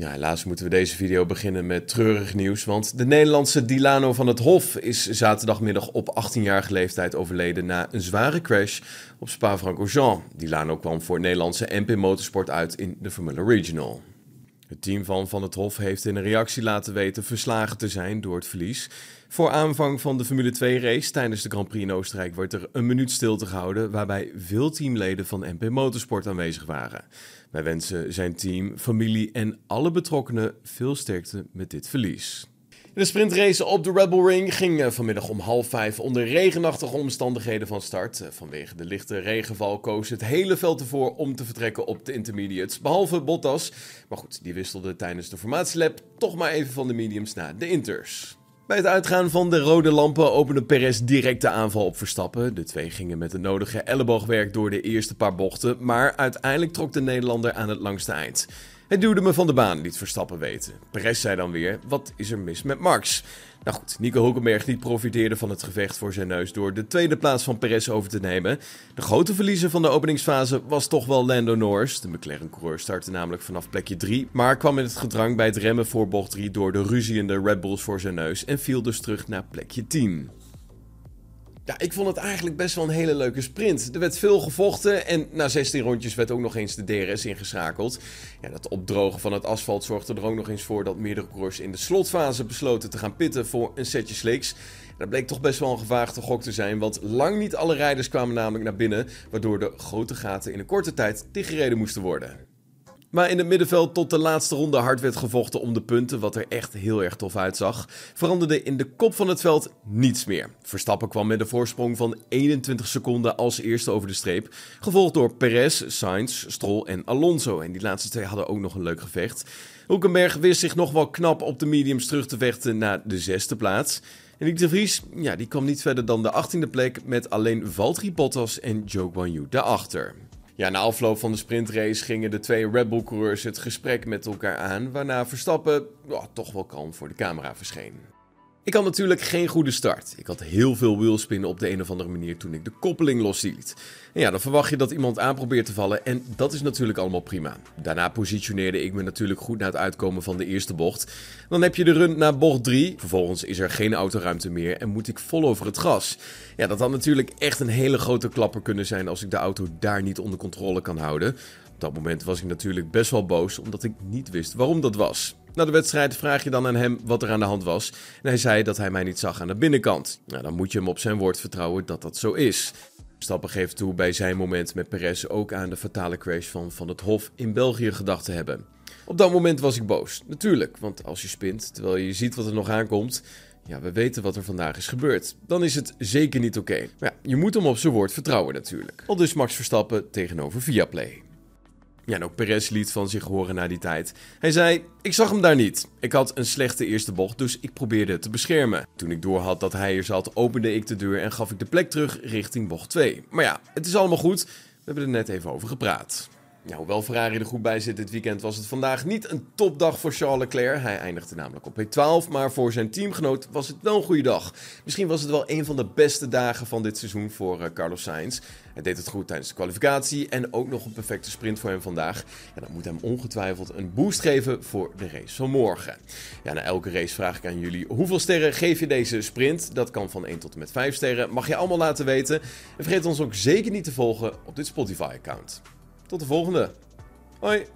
Ja, helaas moeten we deze video beginnen met treurig nieuws, want de Nederlandse Dilano van het Hof is zaterdagmiddag op 18-jarige leeftijd overleden na een zware crash op Spa-Francorchamps. Dilano kwam voor Nederlandse MP Motorsport uit in de Formula Regional. Het team van Van het Hof heeft in een reactie laten weten verslagen te zijn door het verlies. Voor aanvang van de Formule 2 race tijdens de Grand Prix in Oostenrijk wordt er een minuut stilte gehouden waarbij veel teamleden van MP Motorsport aanwezig waren. Wij wensen zijn team, familie en alle betrokkenen veel sterkte met dit verlies. De sprintrace op de Rebel Ring ging eh, vanmiddag om half vijf onder regenachtige omstandigheden van start. Eh, vanwege de lichte regenval koos het hele veld ervoor om te vertrekken op de intermediates, behalve Bottas. Maar goed, die wisselde tijdens de formatielab toch maar even van de mediums naar de inters. Bij het uitgaan van de rode lampen opende Perez direct de aanval op Verstappen. De twee gingen met de nodige elleboogwerk door de eerste paar bochten, maar uiteindelijk trok de Nederlander aan het langste eind. Het duwde me van de baan, liet Verstappen weten. Perez zei dan weer, wat is er mis met Max? Nou goed, Nico Hulkenberg die profiteerde van het gevecht voor zijn neus door de tweede plaats van Perez over te nemen. De grote verliezer van de openingsfase was toch wel Lando Norris. De McLaren-coureur startte namelijk vanaf plekje 3, maar kwam in het gedrang bij het remmen voor bocht 3 door de ruziende Red Bulls voor zijn neus en viel dus terug naar plekje 10. Ja, ik vond het eigenlijk best wel een hele leuke sprint. Er werd veel gevochten en na 16 rondjes werd ook nog eens de DRS ingeschakeld. Ja, dat opdrogen van het asfalt zorgde er ook nog eens voor dat meerdere coureurs in de slotfase besloten te gaan pitten voor een setje slicks. Dat bleek toch best wel een gevaagde gok te zijn, want lang niet alle rijders kwamen namelijk naar binnen, waardoor de grote gaten in een korte tijd dichtgereden moesten worden. Maar in het middenveld tot de laatste ronde hard werd gevochten om de punten, wat er echt heel erg tof uitzag, veranderde in de kop van het veld niets meer. Verstappen kwam met een voorsprong van 21 seconden als eerste over de streep, gevolgd door Perez, Sainz, Stroll en Alonso. En die laatste twee hadden ook nog een leuk gevecht. Hulkenberg wist zich nog wel knap op de mediums terug te vechten naar de zesde plaats. En Nick de Vries, ja, die kwam niet verder dan de achttiende plek met alleen Valtteri Bottas en Joe Guan Yu daarachter. Na afloop van de sprintrace gingen de twee Red Bull-coureurs het gesprek met elkaar aan, waarna Verstappen toch wel kalm voor de camera verscheen. Ik had natuurlijk geen goede start. Ik had heel veel wheelspin op de een of andere manier toen ik de koppeling losliet. En ja, dan verwacht je dat iemand aan probeert te vallen en dat is natuurlijk allemaal prima. Daarna positioneerde ik me natuurlijk goed na het uitkomen van de eerste bocht. Dan heb je de run naar bocht 3. Vervolgens is er geen autoruimte meer en moet ik vol over het gas. Ja, dat had natuurlijk echt een hele grote klapper kunnen zijn als ik de auto daar niet onder controle kan houden. Op dat moment was ik natuurlijk best wel boos omdat ik niet wist waarom dat was. Na de wedstrijd vraag je dan aan hem wat er aan de hand was. En hij zei dat hij mij niet zag aan de binnenkant. Nou, dan moet je hem op zijn woord vertrouwen dat dat zo is. Stappen geeft toe bij zijn moment met Perez ook aan de fatale crash van Van het Hof in België gedacht te hebben. Op dat moment was ik boos. Natuurlijk, want als je spint terwijl je ziet wat er nog aankomt. Ja, we weten wat er vandaag is gebeurd. Dan is het zeker niet oké. Maar ja, je moet hem op zijn woord vertrouwen natuurlijk. Al dus Max Verstappen tegenover Viaplay. Ja, en ook Perez liet van zich horen na die tijd. Hij zei: Ik zag hem daar niet. Ik had een slechte eerste bocht, dus ik probeerde het te beschermen. Toen ik doorhad dat hij er zat, opende ik de deur en gaf ik de plek terug richting bocht 2. Maar ja, het is allemaal goed. We hebben er net even over gepraat. Ja, hoewel Ferrari er goed bij zit dit weekend, was het vandaag niet een topdag voor Charles Leclerc. Hij eindigde namelijk op P12, maar voor zijn teamgenoot was het wel een goede dag. Misschien was het wel een van de beste dagen van dit seizoen voor uh, Carlos Sainz. Hij deed het goed tijdens de kwalificatie en ook nog een perfecte sprint voor hem vandaag. En dat moet hem ongetwijfeld een boost geven voor de race van morgen. Ja, na elke race vraag ik aan jullie hoeveel sterren geef je deze sprint? Dat kan van 1 tot en met 5 sterren. Mag je allemaal laten weten. En vergeet ons ook zeker niet te volgen op dit Spotify-account. Tot de volgende. Hoi.